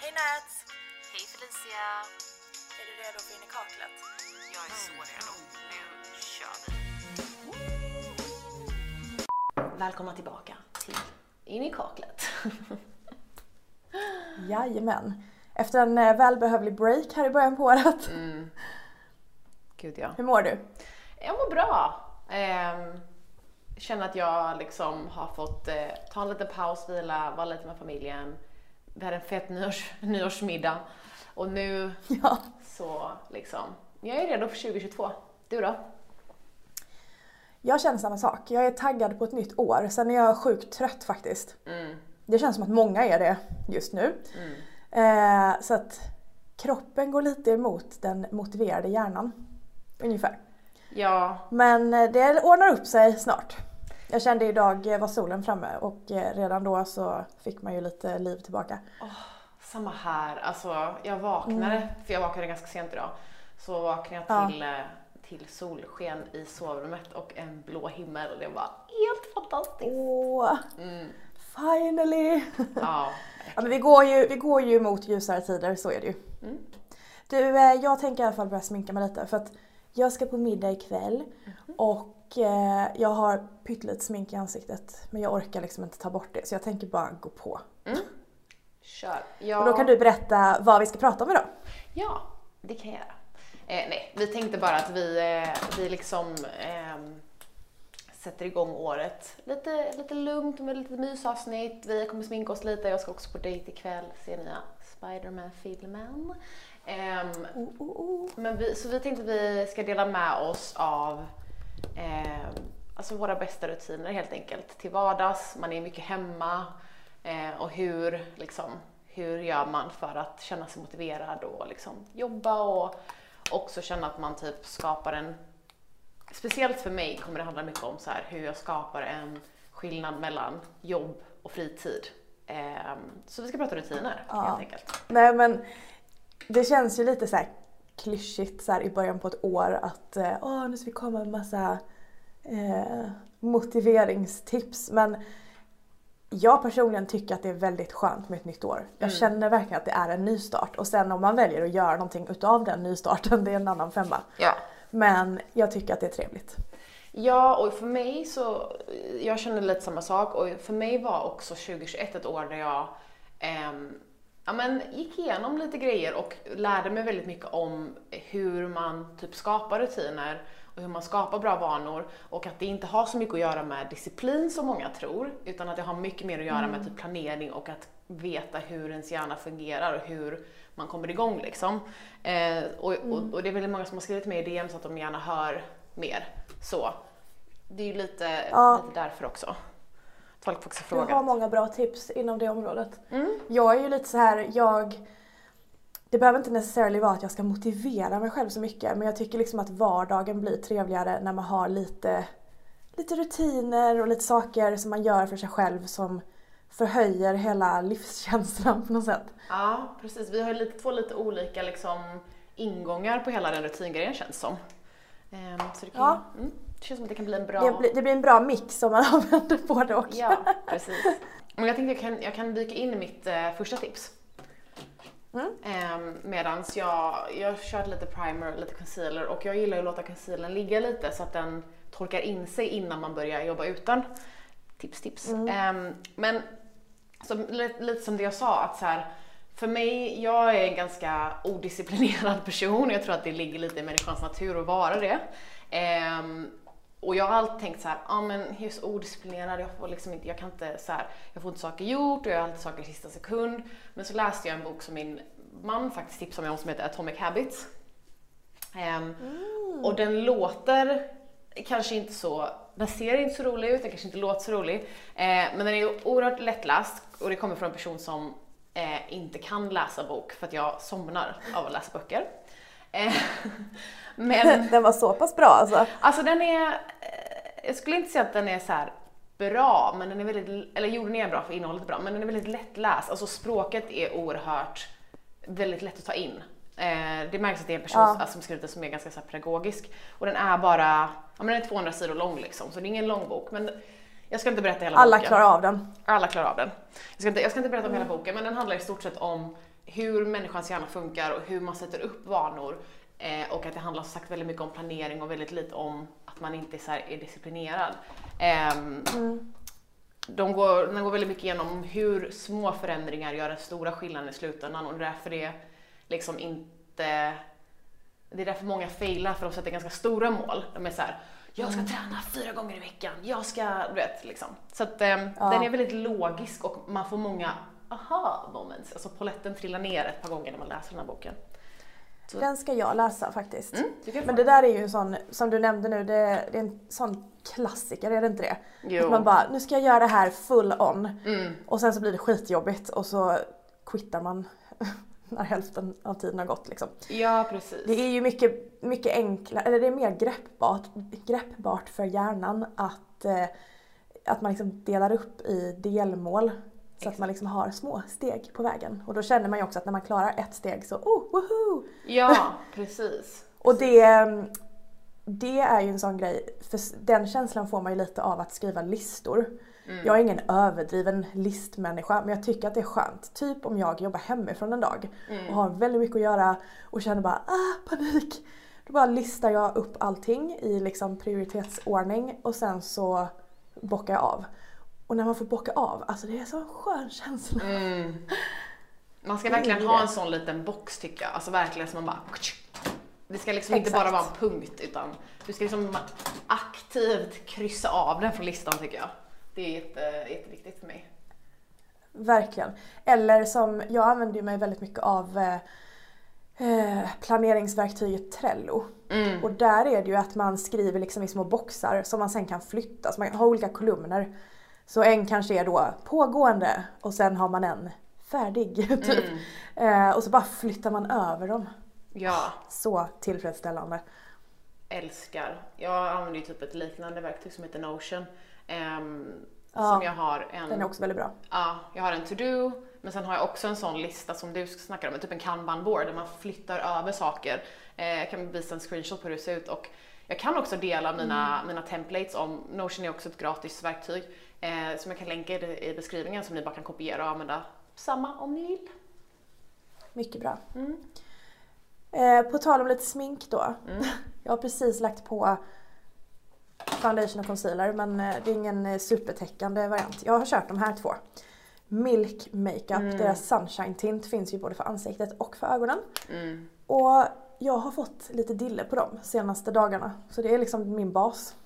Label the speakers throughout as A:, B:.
A: Hej Nats!
B: Hej Felicia!
A: Är du redo för in i kaklet?
B: Jag är så redo. Nu kör vi.
C: Välkomna tillbaka till In i kaklet.
D: Jajamän. Efter en eh, välbehövlig break här i början på året.
C: Mm. Gud ja.
D: Hur mår du?
C: Jag mår bra. Ehm, känner att jag liksom har fått eh, ta en liten paus, vila, vara lite med familjen. Vi hade en fet nyårs, nyårsmiddag och nu
D: Ja.
C: så liksom, jag är redo för 2022. Du då?
D: Jag känner samma sak. Jag är taggad på ett nytt år. Sen är jag sjukt trött faktiskt.
C: Mm.
D: Det känns som att många är det just nu.
C: Mm.
D: Eh, så att kroppen går lite emot den motiverade hjärnan. Ungefär.
C: Ja,
D: Men eh, det ordnar upp sig snart. Jag kände idag eh, var solen framme och eh, redan då så fick man ju lite liv tillbaka.
C: Samma här. Alltså, jag vaknade, för jag vaknade ganska sent idag, så vaknade jag
D: Ja.
C: till, eh, till solsken i sovrummet och en blå himmel och det var helt fantastiskt.
D: Åh,
C: Mm.
D: finally!
C: Ja,
D: Ja, men vi, går ju, vi går ju mot ljusare tider, så är det ju.
C: Mm.
D: Du, jag tänker i alla fall börja sminka mig lite för att jag ska på middag ikväll
C: Mhm.
D: och eh, jag har pyttelite smink i ansiktet men jag orkar liksom inte ta bort det så jag tänker bara gå på.
C: kör. Ja,
D: Och då kan du berätta vad vi ska prata om idag.
C: Ja, det kan jag göra. Eh, nej, vi tänkte bara att vi, eh, vi liksom ehm, sätter igång året lite, lite lugnt med lite mysavsnitt. Vi kommer sminka oss lite. Jag ska också på dejt ikväll, se nya Spiderman-filmen. Ehm,
D: Oh, oh, oh.
C: men vi, så vi tänkte att vi ska dela med oss av ehm, alltså våra bästa rutiner helt enkelt till vardags. Man är mycket hemma eh, och hur, liksom, hur gör man för att känna sig motiverad och liksom jobba och också känna att man typ skapar en Speciellt för mig kommer det handla mycket om så här, hur jag skapar en skillnad mellan jobb och fritid. Ehm, så vi ska prata rutiner
D: Ja.
C: helt enkelt.
D: Nej men det känns ju lite så här klyschigt så här i början på ett år att eh, åh nu ska vi komma med massa eh, motiveringstips men jag personligen tycker att det är väldigt skönt med ett nytt år. Jag
C: Mm.
D: känner verkligen att det är en nystart och sen om man väljer att göra någonting utav den nystarten det är en annan femma.
C: Ja.
D: Men jag tycker att det är trevligt.
C: Ja, och för mig så, jag känner lite samma sak och för mig var också 2021 ett år där jag ehm, ja, men gick igenom lite grejer och lärde mig väldigt mycket om hur man typ skapar rutiner och hur man skapar bra vanor och att det inte har så mycket att göra med disciplin som många tror utan att det har mycket mer att göra med typ planering och att veta hur ens hjärna fungerar och hur man kommer igång liksom. Eh, och, och, och det är väldigt många som har skrivit mig i DM så att de gärna hör mer så. Det är ju lite,
D: Ja.
C: lite därför också. Folk också
D: Du har många bra tips inom det området.
C: Mm.
D: Jag är ju lite så här, jag... Det behöver inte necessarily vara att jag ska motivera mig själv så mycket men jag tycker liksom att vardagen blir trevligare när man har lite, lite rutiner och lite saker som man gör för sig själv som förhöjer hela livskänslan på något sätt.
C: Ja, precis. Vi har lite, två lite olika liksom, ingångar på hela den rutingrejen känns som. Ehm, så det, kan,
D: Ja.
C: mm, det känns som att det kan bli en bra...
D: Det, blir, det blir en bra mix om man använder både och.
C: Ja, precis. Men jag tänkte jag kan, jag kan dyka in i mitt eh, första tips.
D: Mm.
C: Ehm, medans jag, jag kört lite primer, lite concealer och jag gillar att låta concealern ligga lite så att den torkar in sig innan man börjar jobba utan. Tips, tips. Ehm, men så, lite, lite som det jag sa att så här, för mig, jag är en ganska odisciplinerad person. Jag tror att det ligger lite i människans natur att vara det. Ehm, och jag har alltid tänkt så här, ja ah, men jag är så odisciplinerad, jag får liksom inte, jag kan inte så här, jag får inte saker gjort och jag har alltid saker i sista sekund. Men så läste jag en bok som min man faktiskt tipsade mig om som heter Atomic Habits. Ehm, Och den låter kanske inte så, den ser inte så rolig ut, den kanske inte låter så rolig. Eh, men den är oerhört lättläst och det kommer från en person som eh, inte kan läsa bok för att jag somnar av att läsa böcker. Eh, men
D: Den var så pass bra alltså.
C: Alltså den är, eh, jag skulle inte säga att den är så bra, men den är väldigt, eller jo den är bra för innehållet är bra, men den är väldigt lättläst. Alltså språket är oerhört, väldigt lätt att ta in. Eh, det märks att det är en person
D: Ja.
C: alltså, som skrivit det som är ganska så pedagogisk. Och den är bara, ja men den är 200 sidor lång liksom, så det är ingen lång bok. Men jag ska inte berätta hela
D: Alla
C: boken.
D: klarar av den.
C: Alla klarar av den. Jag ska inte, jag ska inte berätta om hela boken, men den handlar i stort sett om hur människans hjärna funkar och hur man sätter upp vanor. Eh, och att det handlar som sagt väldigt mycket om planering och väldigt lite om att man inte så är disciplinerad. Ehm, de, går, de går väldigt mycket igenom hur små förändringar gör den stora skillnaden i slutändan och därför det liksom inte det är därför många failar för de sätter ganska stora mål. De är så här, jag ska träna fyra gånger i veckan, jag ska, du vet liksom. Så att eh, den är väldigt logisk och man får många aha moments. Alltså poletten trillar ner ett par gånger när man läser den här boken.
D: Den ska jag läsa faktiskt.
C: Mm, få
D: Men det där är ju en sån, som du nämnde nu, det, det är en sån klassiker, är det inte det?
C: Jo.
D: Att man bara, nu ska jag göra det här full on.
C: Mm.
D: Och sen så blir det skitjobbigt och så quittar man när hälften av tiden har gått liksom.
C: Ja, precis.
D: Det är ju mycket, mycket enklare, eller det är mer greppbart, greppbart för hjärnan att, eh, att man liksom delar upp i delmål. Så att man liksom har små steg på vägen. Och då känner man ju också att när man klarar ett steg så, oh, woho!
C: Ja, precis.
D: Och det, det är ju en sån grej, för den känslan får man ju lite av att skriva listor. Jag är ingen överdriven listmänniska men jag tycker att det är skönt. Typ om jag jobbar hemifrån en dag och har väldigt mycket att göra och känner bara ah, panik. Då bara listar jag upp allting i liksom prioritetsordning och sen så bockar jag av. Och när man får bocka av, alltså det är så en skön känsla.
C: Man ska verkligen ha en sån liten box tycker jag. Alltså verkligen som man bara... Det ska liksom inte
D: Exakt.
C: bara vara en punkt utan du ska liksom aktivt kryssa av den från listan tycker jag. Det är jätte, jätteviktigt för mig.
D: Verkligen. Eller som, jag använder mig väldigt mycket av eh, eh, planeringsverktyget Trello. Och där är det ju att man skriver liksom i små boxar som man sen kan flytta. Så man har olika kolumner. Så en kanske är då pågående och sen har man en färdig. Typ. Eh, och så bara flyttar man över dem.
C: Ja,
D: Så tillfredsställande.
C: älskar. Jag använder ju typ ett liknande verktyg som heter Notion. ehm,
D: Ja,
C: som jag har en...
D: Den är också väldigt bra.
C: Ja, jag har en to-do, men sen har jag också en sån lista som du snackar om, typ en kanban-board där man flyttar över saker. Eh, jag kan visa en screenshot på hur det ser ut och jag kan också dela mina, mina templates om, Notion är också ett gratis verktyg eh, som jag kan länka i, beskrivningen som ni bara kan kopiera och använda samma om ni vill.
D: Mycket bra. Eh, på tal om lite smink då.
C: Mm.
D: Jag har precis lagt på foundation och concealer men eh, det är ingen eh, supertäckande variant. Jag har kört de här två. Milk Makeup,
C: Mm.
D: deras sunshine tint finns ju både för ansiktet och för ögonen.
C: Mm.
D: Och jag har fått lite dille på dem senaste dagarna. Så det är liksom min bas.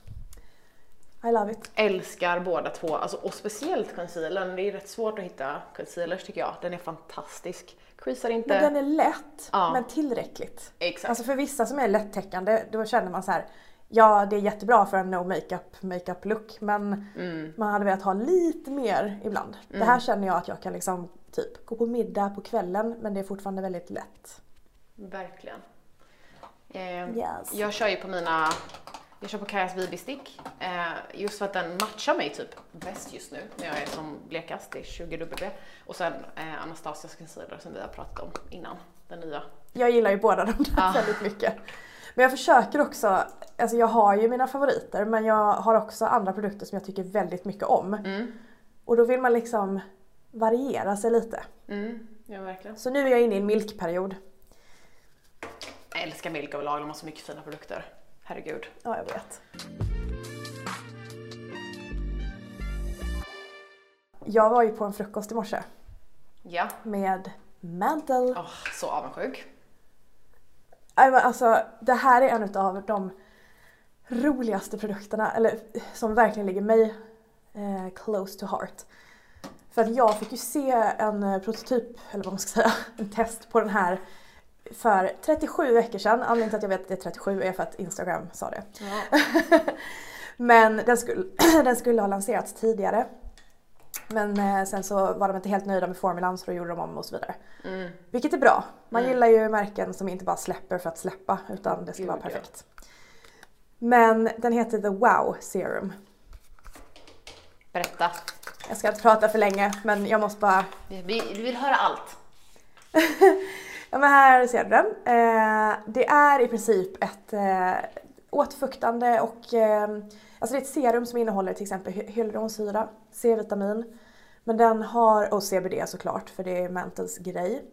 D: I love it.
C: Älskar båda två, alltså, och speciellt concealern. Det är rätt svårt att hitta concealers tycker jag. Den är fantastisk. Creasar inte.
D: Men den är lätt
C: Ja.
D: men tillräckligt.
C: Exakt.
D: Alltså för vissa som är lättäckande då känner man så här. Ja det är jättebra för en no makeup makeup look men
C: Mm.
D: man hade velat ha lite mer ibland. Det här känner jag att jag kan liksom typ gå på middag på kvällen men det är fortfarande väldigt lätt.
C: Verkligen. Eh,
D: Yes.
C: Jag kör ju på mina, jag kör på Kajas BB Stick. Eh, just för att den matchar mig typ bäst just nu när jag är som blekast. Det är 20W. Och sen eh, Anastasias concealer som vi har pratat om innan. Den nya.
D: Jag gillar ju båda de där
C: Ah.
D: väldigt mycket. Men jag försöker också, alltså jag har ju mina favoriter men jag har också andra produkter som jag tycker väldigt mycket om.
C: Mm.
D: Och då vill man liksom variera sig lite.
C: Mm, ja verkligen.
D: Så nu är jag inne i en milkperiod.
C: Jag älskar Milk överlag, de har så mycket fina produkter. Herregud.
D: Ja, jag vet. Jag var ju på en frukost i morse
C: Ja.
D: med Mantle.
C: Åh, så avundsjuk.
D: Alltså, det här är en av de roligaste produkterna, eller som verkligen ligger mig eh, close to heart. För att jag fick ju se en eh, prototyp, eller vad man ska säga, en test på den här för 37 veckor sedan. Anledningen till att jag vet att det är 37 är för att Instagram sa det.
C: Ja.
D: Men den skulle, den skulle ha lanserats tidigare. Men eh, sen så var de inte helt nöjda med formulan så då gjorde de om och så vidare.
C: Mm.
D: Vilket är bra. Man gillar ju märken som inte bara släpper för att släppa utan det ska
C: Gud,
D: vara
C: ja.
D: perfekt. Men den heter The Wow Serum.
C: Berätta.
D: Jag ska inte prata för länge men jag måste bara...
C: Vi vill höra allt.
D: Ja men här ser du den. Eh, det är i princip ett eh, återfuktande och... Eh, alltså det är ett serum som innehåller till exempel hy- hyaluronsyra, C-vitamin, Men den har, och CBD såklart för det är Mentals grej.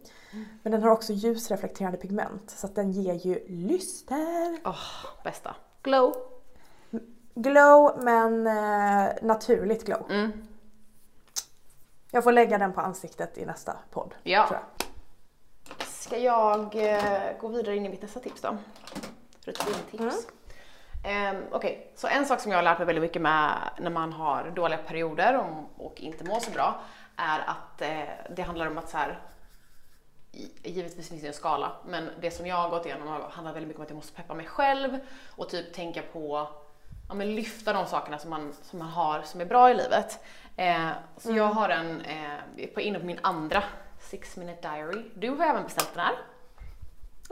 D: Men den har också ljusreflekterande pigment så att den ger ju lyster.
C: Åh, bästa. Glow.
D: Glow men eh, naturligt glow.
C: Mm.
D: Jag får lägga den på ansiktet i nästa podd.
C: Ja. Ska jag eh, gå vidare in i mitt nästa tips då? Rutintips. Ehm, Okej, så en sak som jag har lärt mig väldigt mycket med när man har dåliga perioder och, och inte mår så bra är att eh, det handlar om att så här, givetvis finns det en skala, men det som jag har gått igenom har handlat väldigt mycket om att jag måste peppa mig själv och typ tänka på, ja men lyfta de sakerna som man, som man har som är bra i livet. Eh, så jag har en, eh, på, inne på min andra six minute diary. Du har även beställt den här.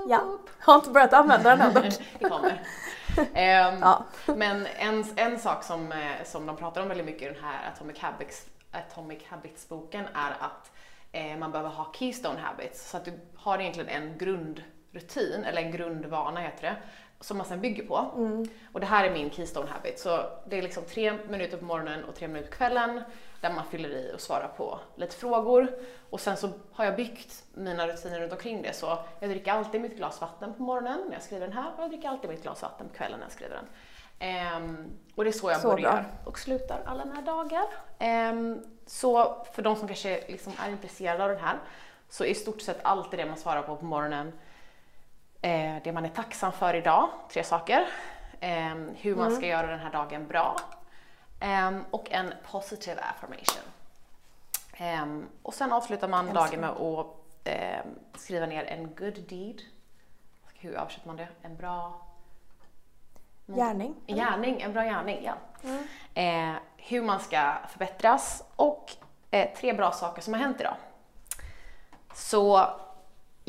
D: Ja, har inte börjat använda den än dock.
C: det kommer. Ehm,
D: Ja.
C: Men en, en sak som, eh, som de pratar om väldigt mycket i den här Atomic Habits, Atomic Habits-boken är att eh, man behöver ha keystone habits. Så att du har egentligen en grundrutin, eller en grundvana heter det, som man sen bygger på. Och det här är min keystone habit. Så det är liksom tre minuter på morgonen och tre minuter på kvällen där man fyller i och svarar på lite frågor. Och sen så har jag byggt mina rutiner runt omkring det. Så jag dricker alltid mitt glas vatten på morgonen när jag skriver den här och jag dricker alltid mitt glas vatten på kvällen när jag skriver den. Ehm, och det är så jag
D: Så
C: börjar
D: bra.
C: och slutar alla mina dagar. Ehm, så för de som kanske liksom är intresserade av den här så är i stort sett alltid det man svarar på på morgonen eh, det man är tacksam för idag, tre saker. Ehm, hur man ska göra den här dagen bra. Ehm, och en positive affirmation. Ehm, och sen avslutar man dagen med att ehm, skriva ner en good deed. Hur översätter man det? En bra...
D: Gärning.
C: En gärning, en bra gärning, ja. Eh, hur man ska förbättras och eh, tre bra saker som har hänt idag. Så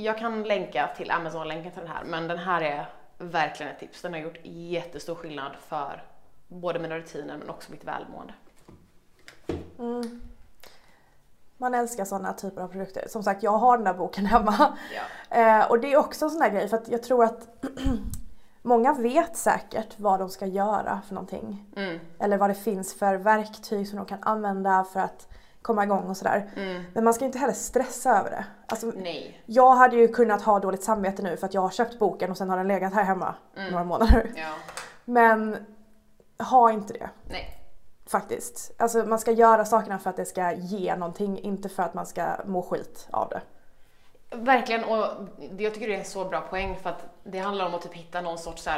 C: jag kan länka till Amazon-länken till den här, men den här är verkligen ett tips. Den har gjort jättestor skillnad för både mina rutiner men också mitt välmående.
D: Man älskar sådana typer av produkter. Som sagt, jag har den där boken hemma.
C: Ja.
D: Eh, och det är också en sån där grej för att jag tror att många vet säkert vad de ska göra för någonting.
C: Mm.
D: Eller vad det finns för verktyg som de kan använda för att komma igång och sådär.
C: Mm.
D: Men man ska inte heller stressa över det. Alltså,
C: Nej.
D: jag hade ju kunnat ha dåligt samvete nu för att jag har köpt boken och sen har den legat här hemma några månader.
C: Ja.
D: Men ha inte det.
C: Nej.
D: Faktiskt. Alltså man ska göra sakerna för att det ska ge någonting, inte för att man ska må skit av det.
C: Verkligen, och jag tycker det är en så bra poäng för att det handlar om att typ hitta någon sorts så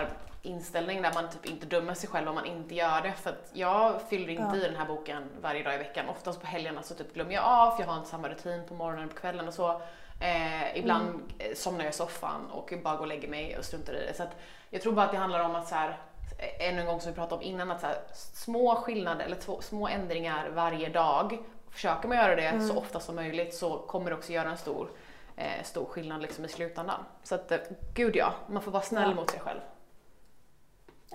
C: inställning där man typ inte dömer sig själv om man inte gör det. För att jag fyller inte i den här boken varje dag i veckan. Oftast på helgerna så typ glömmer jag av, för jag har inte samma rutin på morgonen och på kvällen och så. Eh, ibland mm. somnar jag i soffan och bara går och lägger mig och struntar i det. Så jag tror bara att det handlar om att så här, ännu en gång som vi pratade om innan, att så här, små skillnader eller små ändringar varje dag. Försöker man göra det så ofta som möjligt så kommer det också göra en stor, eh, stor skillnad liksom i slutändan. Så att eh, gud ja, man får vara snäll
D: Ja.
C: mot sig själv.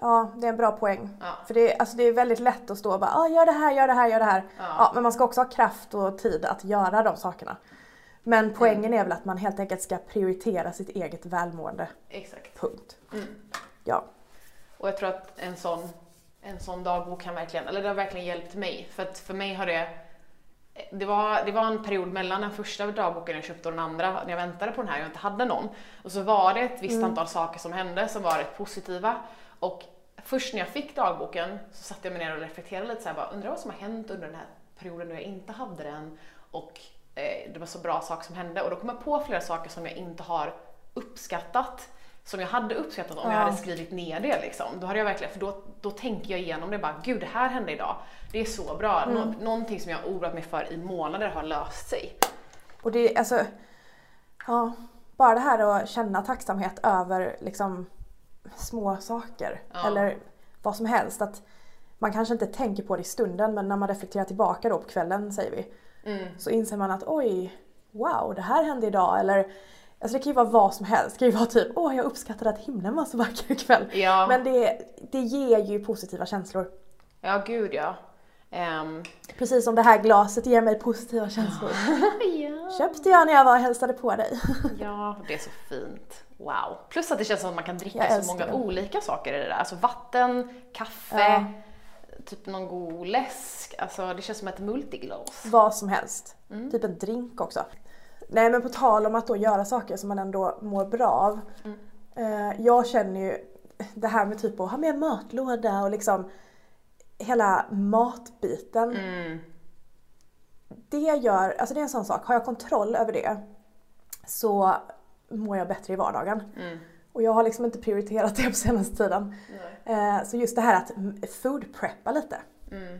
D: Ja, det är en bra poäng.
C: Ja.
D: För det, är- alltså det är väldigt lätt att stå och bara ah, gör det här, gör det här, gör det här.
C: Ja.
D: Ja. men man ska också ha kraft och tid att göra de sakerna. Men poängen är väl att man helt enkelt ska prioritera sitt eget välmående.
C: Exakt.
D: Punkt.
C: Mm.
D: Ja.
C: Och jag tror att en sån, en sån dagbok kan verkligen, eller det har verkligen hjälpt mig. För att för mig har det, det var, det var en period mellan den första dagboken jag köpte och den andra, när jag väntade på den här och jag inte hade någon. Och så var det ett visst antal saker som hände som var rätt positiva. Och först när jag fick dagboken så satte jag mig ner och reflekterade lite så här, bara, undrar vad som har hänt under den här perioden då jag inte hade den. Och eh, det var så bra saker som hände. Och då kom jag på flera saker som jag inte har uppskattat som jag hade uppskattat om jag
D: Ja.
C: hade skrivit ner det liksom. Då hade jag verkligen, för då, då tänker jag igenom det bara, gud det här hände idag. Det är så bra. Nå, någonting som jag har oroat mig för i månader har löst sig.
D: Och det är alltså, ja, bara det här att känna tacksamhet över liksom små saker.
C: Ja.
D: Eller vad som helst. Att man kanske inte tänker på det i stunden men när man reflekterar tillbaka då på kvällen säger vi.
C: Mm.
D: Så inser man att oj, wow det här hände idag. Eller Alltså det kan ju vara vad som helst. Det kan ju vara typ åh jag uppskattade att himlen var så vacker ikväll.
C: Ja,
D: Men det, det ger ju positiva känslor.
C: ja gud ja. Ehm,
D: Precis som det här glaset ger mig positiva känslor.
C: ja.
D: Köpte jag när jag var och hälsade på dig.
C: Ja, det är så fint. Wow. Plus att det känns som att man kan dricka så många
D: det.
C: olika saker i det där. Alltså vatten, kaffe,
D: Ja.
C: typ någon god läsk. Alltså det känns som ett multiglas.
D: Vad som helst.
C: Mm.
D: Typ en drink också. Nej men på tal om att då göra saker som man ändå mår bra av.
C: Mm.
D: Eh, jag känner ju det här med typ att ha med matlåda och liksom hela matbiten.
C: Mm.
D: Det gör, alltså det är en sån sak, har jag kontroll över det så mår jag bättre i vardagen.
C: Mm.
D: Och jag har liksom inte prioriterat det på senaste tiden. Eh, så just det här att food preppa lite.
C: Mm.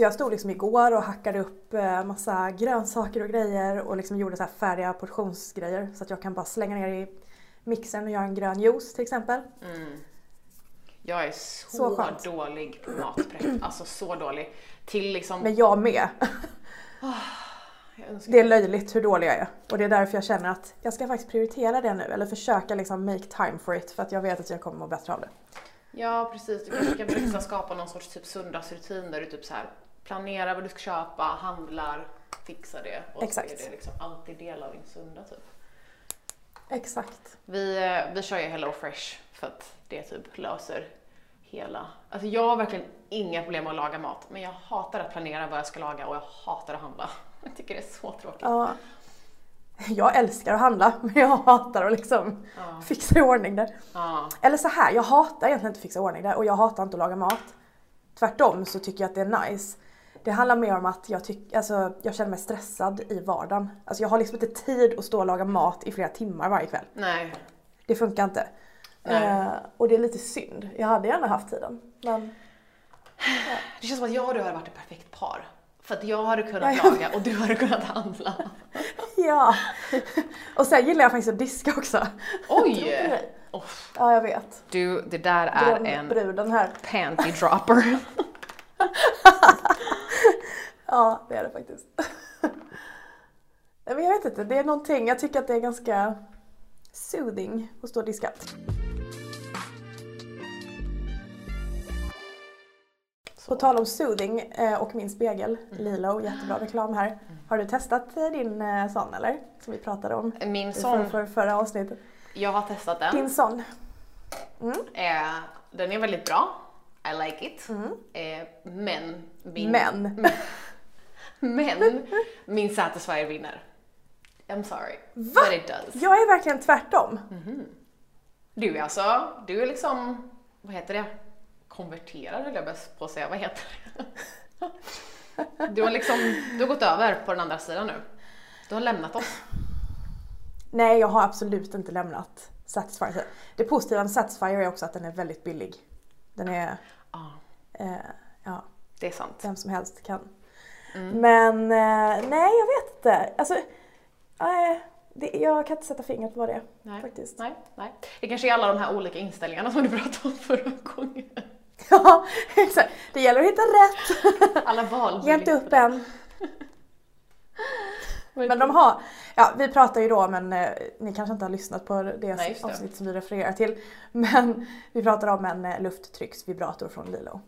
D: Så jag stod liksom igår och hackade upp eh, massa grönsaker och grejer och liksom gjorde så här färdiga portionsgrejer så att jag kan bara slänga ner i mixern och göra en grön juice till exempel.
C: Mm. Jag är så,
D: Så
C: dålig på matprepp. Alltså så dålig. Till liksom...
D: Men jag med.
C: jag önskar-
D: Det är löjligt hur dålig jag är. Och det är därför jag känner att jag ska faktiskt prioritera det nu eller försöka liksom make time for it för att jag vet att jag kommer må bättre av det.
C: Ja precis, du kanske kan växa skapa någon sorts typ söndagsrutin där du typ så här planerar vad du ska köpa, handlar, fixar det och
D: Exakt.
C: så är det liksom alltid del av din söndag typ.
D: Exakt.
C: Vi, eh, vi kör ju Hello Fresh för att det typ löser hela... Alltså jag har verkligen inga problem med att laga mat men jag hatar att planera vad jag ska laga och jag hatar att handla. Jag tycker det är så tråkigt.
D: Ja. Jag älskar att handla men jag hatar att liksom
C: Ja.
D: fixa i ordning det.
C: Ja.
D: Eller så här, jag hatar egentligen inte att fixa i ordning det och jag hatar inte att laga mat. Tvärtom så tycker jag att det är nice. Det handlar mer om att jag, tyck, alltså, jag känner mig stressad i vardagen. Alltså jag har liksom inte tid att stå och laga mat i flera timmar varje kväll.
C: Nej.
D: Det funkar inte. Eh, och det är lite synd. Jag hade gärna haft tiden. Men
C: Det känns som att jag och du hade varit ett perfekt par. För att jag hade kunnat
D: Ja, jag-
C: laga och du hade kunnat handla.
D: ja. och sen gillar jag faktiskt att diska också.
C: Oj! Oh,
D: Ja, jag vet.
C: du, det där är
D: Dröm-
C: en panty dropper.
D: Ja, det är det faktiskt. Men jag vet inte, det är någonting. Jag tycker att det är ganska soothing att stå och diska. På tal om soothing eh, och min spegel, Lilo, jättebra reklam här. Har du testat eh, din eh, sån eller? Som vi pratade om
C: Min
D: i för,
C: sån,
D: för, förra avsnittet.
C: jag har testat den.
D: Din sån.
C: Eh, den är väldigt bra. I like it. Eh, men min...
D: Men.
C: Men min Satisfyer vinner. I'm sorry. Va? But it does.
D: Jag är verkligen tvärtom.
C: Du är alltså, du är liksom, vad heter det? Konverterad höll jag bäst på att säga, vad heter det? Du har liksom, du har gått över på den andra sidan nu. Du har lämnat oss.
D: Nej, jag har absolut inte lämnat Satisfyer. Det positiva med Satisfyer är också att den är väldigt billig. Den är,
C: Ja,
D: eh, ja,
C: det är sant.
D: vem som helst kan.
C: Mm.
D: Men eh, nej, jag vet inte. Alltså, nej, det, jag kan inte sätta fingret på vad det är
C: Nej.
D: faktiskt.
C: Nej, nej. Det kanske är alla de här olika inställningarna som du pratade om förra gången.
D: Ja, exakt. Det gäller att hitta rätt.
C: Alla val.
D: Ge inte upp än. Men de har, ja vi pratar ju då om en, eh, ni kanske inte har lyssnat på det
C: Nej, det.
D: avsnitt som vi refererar till. Men vi pratar om en eh, lufttrycksvibrator från Lilo.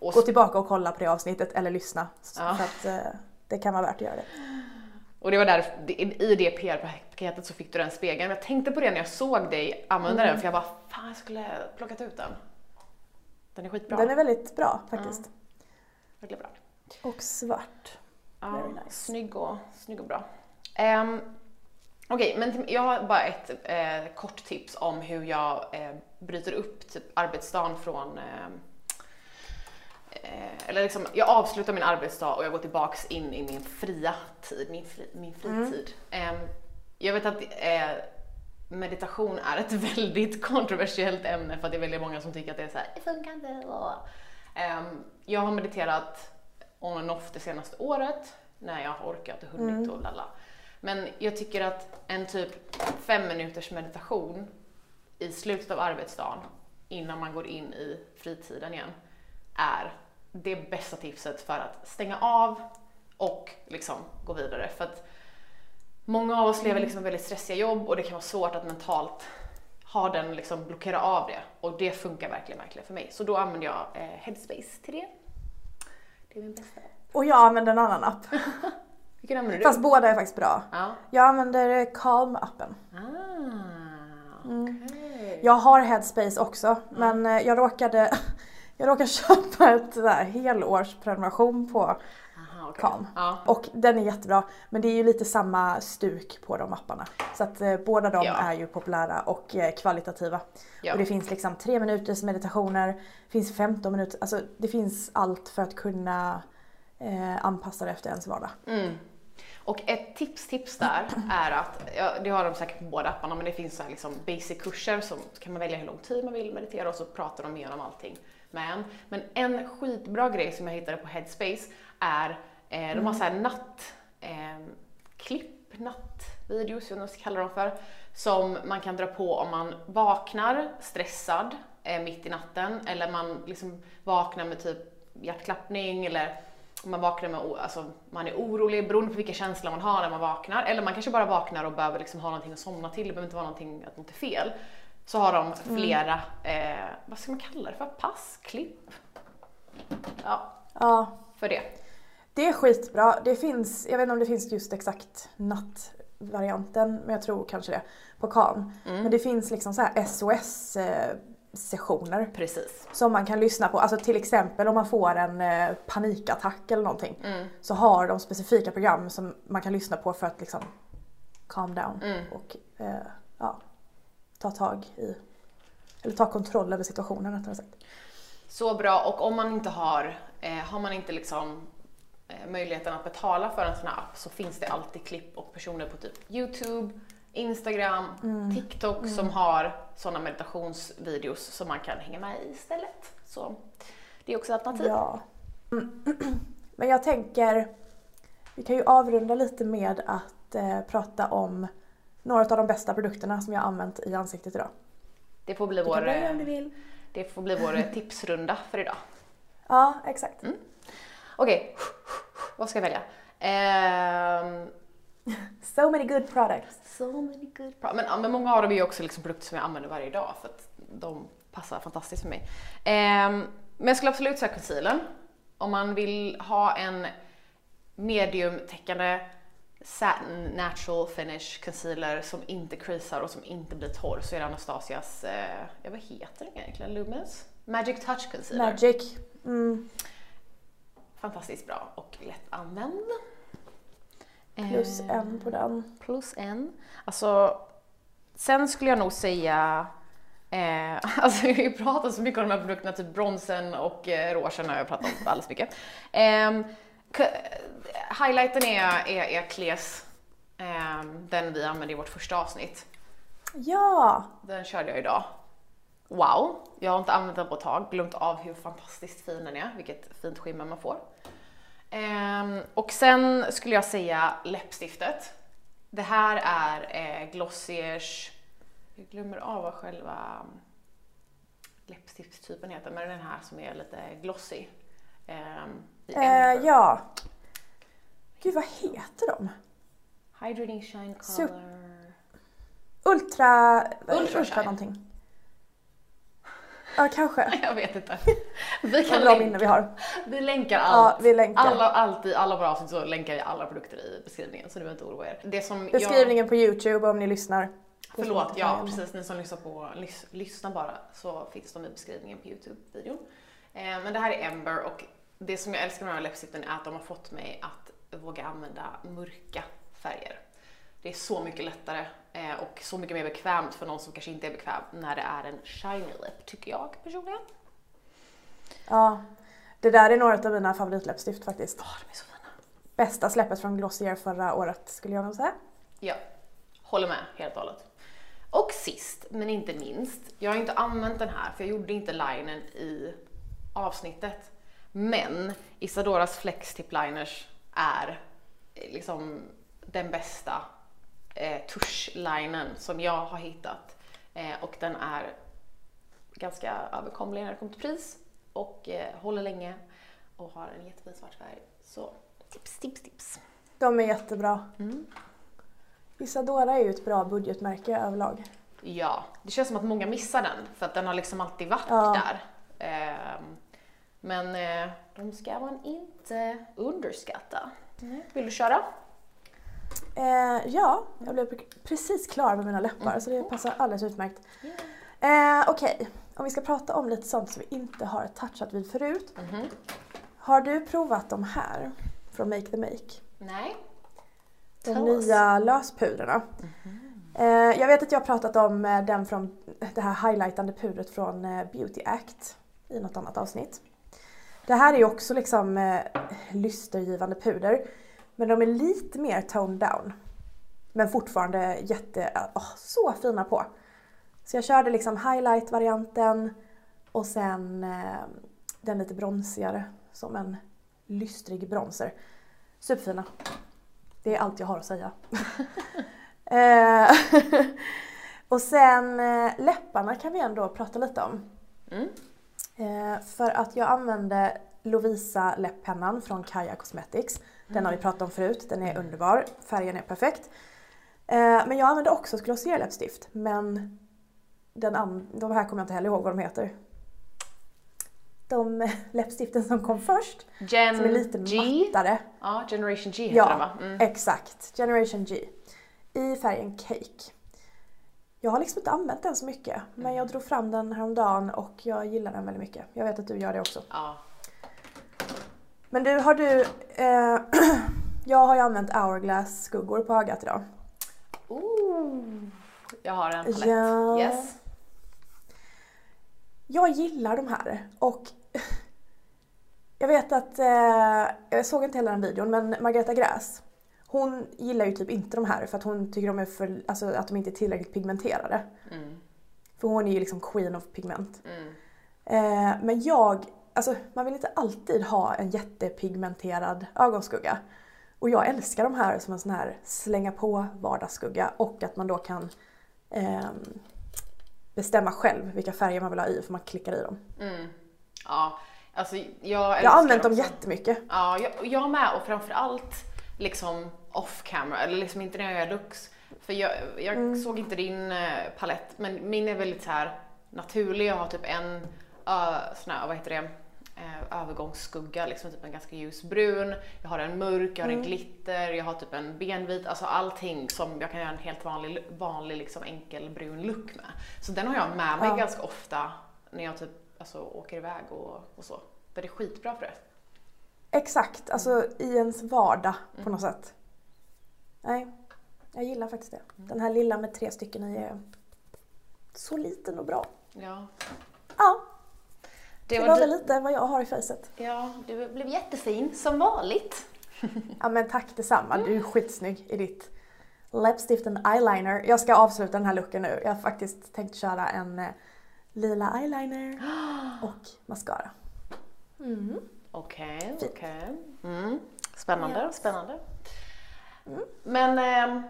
C: Och
D: Gå tillbaka och kolla på det avsnittet eller lyssna.
C: Ja.
D: För att eh, det kan vara värt att göra det.
C: Och det var där, i det PR-paketet så fick du den spegeln. Jag tänkte på det när jag såg dig använda
D: Mm.
C: den för jag bara, fan jag skulle plockat ut den. Den är skitbra.
D: Den är väldigt bra faktiskt.
C: Verkligen bra.
D: Och svart.
C: Ja,
D: Very nice.
C: snygg, och, snygg och bra. Um, Okej, men till- jag har bara ett eh, kort tips om hur jag eh, bryter upp typ, arbetsdagen från eh, eh, eller liksom, jag avslutar min arbetsdag och jag går tillbaks in i min fria tid, min, fri, min fritid. Ehm, jag vet att eh, meditation är ett väldigt kontroversiellt ämne för att det är väldigt många som tycker att det är så här, det funkar inte. bla." Ehm, jag har mediterat on and off det senaste året när jag har orkat och hunnit och lalla. Men jag tycker att en typ fem minuters meditation i slutet av arbetsdagen innan man går in i fritiden igen är det bästa tipset för att stänga av och liksom gå vidare. För att många av oss lever liksom väldigt stressiga jobb och det kan vara svårt att mentalt ha den liksom blockera av det och det funkar verkligen, verkligen för mig. Så då använder jag eh, Headspace till det. Det är min bästa.
D: Och jag använder en annan app.
C: Vilken använder du?
D: Fast båda är faktiskt bra.
C: Ja.
D: Jag använder Calm-appen.
C: Ah, okej.
D: Jag har Headspace också men eh, jag råkade Jag råkar köpa ett helårsprenumeration på. Calm.
C: Ja.
D: Och den är jättebra. Men det är ju lite samma stuk på de apparna. Så att eh, båda de
C: Ja.
D: är ju populära och eh, kvalitativa.
C: Ja.
D: Och det finns liksom tre minuters meditationer, det finns 15 minuter, alltså det finns allt för att kunna eh, anpassa det efter ens vardag.
C: Mm. Och ett tips, tips där är att, ja, det har de säkert på båda apparna, men det finns så här liksom basic-kurser som kan man välja hur lång tid man vill meditera och så pratar de igenom allting med en. Men en skitbra grej som jag hittade på Headspace är, eh, de har så här natt, eh, nattvideos, jag vad jag ska kalla dem för, som man kan dra på om man vaknar stressad eh, mitt i natten eller man liksom vaknar med typ hjärtklappning eller man vaknar med, alltså man är orolig beroende på vilka känslor man har när man vaknar. Eller man kanske bara vaknar och behöver liksom ha någonting att somna till, det behöver inte vara någonting att något är fel. Så har de flera, eh, vad ska man kalla det för, pass, klipp? Ja,
D: Ja,
C: för det.
D: Det är skitbra. Det finns, jag vet inte om det finns just exakt nattvarianten, men jag tror kanske det, på Calm. Men det finns liksom så här SOS eh, sessioner
C: Precis.
D: som man kan lyssna på. Alltså till exempel om man får en eh, panikattack eller någonting.
C: Mm.
D: Så har de specifika program som man kan lyssna på för att liksom calm down
C: Mm.
D: och eh, ja, ta tag i, eller ta kontroll över situationen rättare sagt.
C: Så bra och om man inte har, eh, har man inte liksom möjligheten att betala för en sån här app så finns det alltid klipp och personer på typ Youtube, Instagram, TikTok som har sådana meditationsvideos som man kan hänga med i istället. Så det är också ett alternativ.
D: Ja. Men jag tänker, vi kan ju avrunda lite med att eh, prata om några av de bästa produkterna som jag har använt i ansiktet idag.
C: Det får bli vår, eh,
D: vill.
C: det får bli vår tipsrunda för idag.
D: Ja, exakt.
C: Okej, vad ska jag välja? Ehm,
D: So many good products.
C: So many good pro- men, men många av dem är ju också liksom produkter som jag använder varje dag för att de passar fantastiskt för mig. Ehm, men jag skulle absolut säga concealern. Om man vill ha en mediumtäckande satin natural finish concealer som inte creasar och som inte blir torr så är det Anastasias, eh, ja vad heter den egentligen? Lumens? Magic Touch Concealer.
D: Magic. Mm.
C: Fantastiskt bra och lättanvänd.
D: Plus
C: Eh,
D: en på den.
C: plus en. Alltså, sen skulle jag nog säga Eh, alltså ju pratat så mycket om de här produkterna, typ bronsen och eh, rougen har jag pratat om alldeles mycket. Eh, highlighten är, är, är Kles, eh, den vi använde i vårt första avsnitt.
D: Ja!
C: Den körde jag idag. Wow, jag har inte använt den på ett tag, glömt av hur fantastiskt fin den är, vilket fint skimmer man får. Ehm, och sen skulle jag säga läppstiftet. Det här är eh, Glossiers, jag glömmer av vad själva läppstiftstypen heter, men den här som är lite glossy. Ehm,
D: Eh, ja. Gud vad heter de?
C: Hydrating Shine
D: Sup-
C: Color.
D: Ultra...
C: Ultra
D: Ultra
C: Shine.
D: någonting. Ja, kanske.
C: Jag vet inte. Vi kan
D: bra minne vi har.
C: vi länkar
D: Ja,
C: allt.
D: vi länkar.
C: Alla, alltid, alla våra avsnitt så länkar vi alla produkter i beskrivningen så ni behöver inte oroa er. Det som jag,
D: Beskrivningen på Youtube om ni lyssnar.
C: Förlåt, ja precis. Ni som lyssnar på, lys, lyssnar bara så finns de i beskrivningen på Youtube-videon. Eh, men det här är Ember och det som jag älskar med de här läppstiften är att de har fått mig att våga använda mörka färger. Det är så mycket lättare eh, och så mycket mer bekvämt för någon som kanske inte är bekväm när det är en shiny lip, tycker jag personligen.
D: Ja. Det där är några av mina favoritläppstift faktiskt.
C: Åh, de är så fina.
D: Bästa släppet från Glossier förra året skulle jag nog säga.
C: Ja, håller med helt och hållet. Och sist men inte minst, jag har inte använt den här för jag gjorde inte linen i avsnittet. Men Isadoras Flex Tip Liners är eh, liksom den bästa eh, tuschlinen som jag har hittat. Eh, och den är ganska överkomlig när det kommer till pris och eh, håller länge och har en jättefin svart färg. Så tips, tips, tips.
D: De är jättebra.
C: Mm.
D: Isadora är ju ett bra budgetmärke överlag.
C: Ja, det känns som att många missar den för att den har liksom alltid varit
D: Ja.
C: där. Ehm, men eh, de ska man inte underskatta. Vill du köra?
D: Eh, ja, jag blev pre- precis klar med mina läppar så det passar alldeles utmärkt. Eh, Okej, om vi ska prata om lite sånt som vi inte har touchat vid förut.
C: Mhm.
D: Har du provat de här från Make the Make?
C: Nej.
D: De
C: Tell us.
D: nya löspudrorna. Eh, jag vet att jag har pratat om eh, den från det här highlightande pudret från eh, Beauty Act i något annat avsnitt. Det här är ju också liksom eh, lystergivande puder. Men de är lite mer toned down. Men fortfarande jätte, åh, så fina på. Så jag körde liksom highlight-varianten och sen eh, den lite bronsigare som en lystrig bronzer. Superfina. Det är allt jag har att säga. Eh, och sen eh, läpparna kan vi ändå prata lite om.
C: Mm.
D: Eh, för att jag använde Lovisa läpppennan från Kaja Cosmetics. Den har vi pratat om förut, den är underbar, färgen är perfekt. Eh, men jag använde också Glossier läppstift men den de här kommer jag inte heller ihåg vad de heter. De läppstiften som kom först,
C: Gen
D: som är lite
C: G.
D: mattare.
C: Ja, Generation G heter den
D: Ja,
C: va? Mm.
D: exakt. Generation G. I färgen Cake. Jag har liksom inte använt den så mycket men jag drog fram den häromdagen och jag gillar den väldigt mycket. Jag vet att du gör det också.
C: Ja.
D: Men du, har du... Eh, jag har ju använt Hourglass skuggor på ögat idag.
C: Ooh. Jag har en palett.
D: Ja.
C: Yes.
D: Jag gillar de här och jag vet att, eh, jag såg inte hela den videon men Margareta Gräs hon gillar ju typ inte de här för att hon tycker de är för, alltså, att de inte är tillräckligt pigmenterade.
C: Mm.
D: För hon är ju liksom queen of pigment.
C: Mm.
D: Eh, men jag, alltså man vill inte alltid ha en jättepigmenterad ögonskugga. Och jag älskar de här som en sån här slänga på vardagsskugga och att man då kan ehm, bestämma själv vilka färger man vill ha i för man klickar i dem.
C: Mm. Ja, alltså jag
D: Jag har använt dem
C: också.
D: jättemycket.
C: Ja, jag, jag med och framförallt liksom off camera, eller liksom inte när jag gör looks. För jag, jag
D: Mm.
C: såg inte din eh, palett, men min är väldigt så här naturlig. Jag har typ en uh, sån här, vad heter det, eh, övergångsskugga, liksom typ en ganska ljusbrun. Jag har en mörk, jag har en
D: Mm.
C: glitter, jag har typ en benvit, alltså allting som jag kan göra en helt vanlig, vanlig liksom enkel brun look med. Så den har jag med mig
D: Ja.
C: ganska ofta när jag typ alltså, åker iväg och, och så. Det är skitbra för det.
D: Exakt, alltså i ens vardag på
C: Mm.
D: något sätt. Nej, jag gillar faktiskt det. Den här lilla med tre stycken i är så liten och bra.
C: Ja. Det
D: det
C: var
D: var
C: di-
D: väl lite vad jag har i facet.
C: Ja, du blev jättefin som vanligt.
D: Ja men tack detsamma, du är skitsnygg i ditt läppstift and eyeliner. Jag ska avsluta den här looken nu. Jag har faktiskt tänkt köra en eh, lila eyeliner och mascara. Mm.
C: Okej,
D: Fint.
C: okej. Mm. Spännande,
D: Yes.
C: spännande.
D: Mm.
C: Men ehm,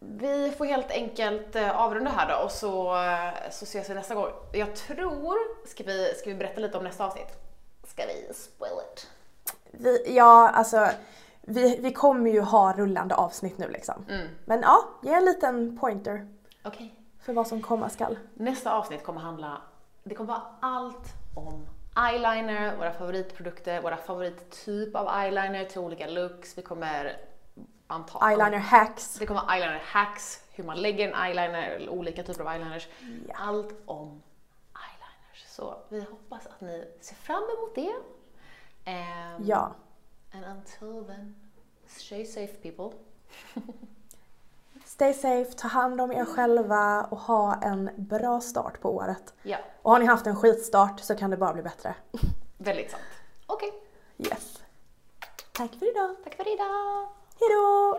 C: vi får helt enkelt eh, avrunda här då och så, eh, så ses vi nästa gång. Jag tror, ska vi, ska vi berätta lite om nästa avsnitt? Ska vi spoil it?
D: Vi, ja, alltså vi, vi kommer ju ha rullande avsnitt nu liksom.
C: Mm.
D: Men ja, ge en liten pointer
C: Okej.
D: för vad som komma skall.
C: Nästa avsnitt kommer handla, det kommer vara allt om eyeliner, våra favoritprodukter, våra favorittyp av eyeliner till olika looks. Vi kommer anta
D: Eyeliner hacks.
C: Det kommer vara eyeliner hacks, hur man lägger en eyeliner, eller olika typer av eyeliners.
D: Ja.
C: Allt om eyeliners. Så vi hoppas att ni ser fram emot det. Ehm,
D: Ja.
C: And until then, stay safe people.
D: Stay safe, ta hand om er själva och ha en bra start på året.
C: Ja,
D: Och har ni haft en skitstart så kan det bara bli bättre.
C: väldigt sant. Okej,
D: Yes. Tack för idag.
C: tack för idag.
D: Hej
C: då!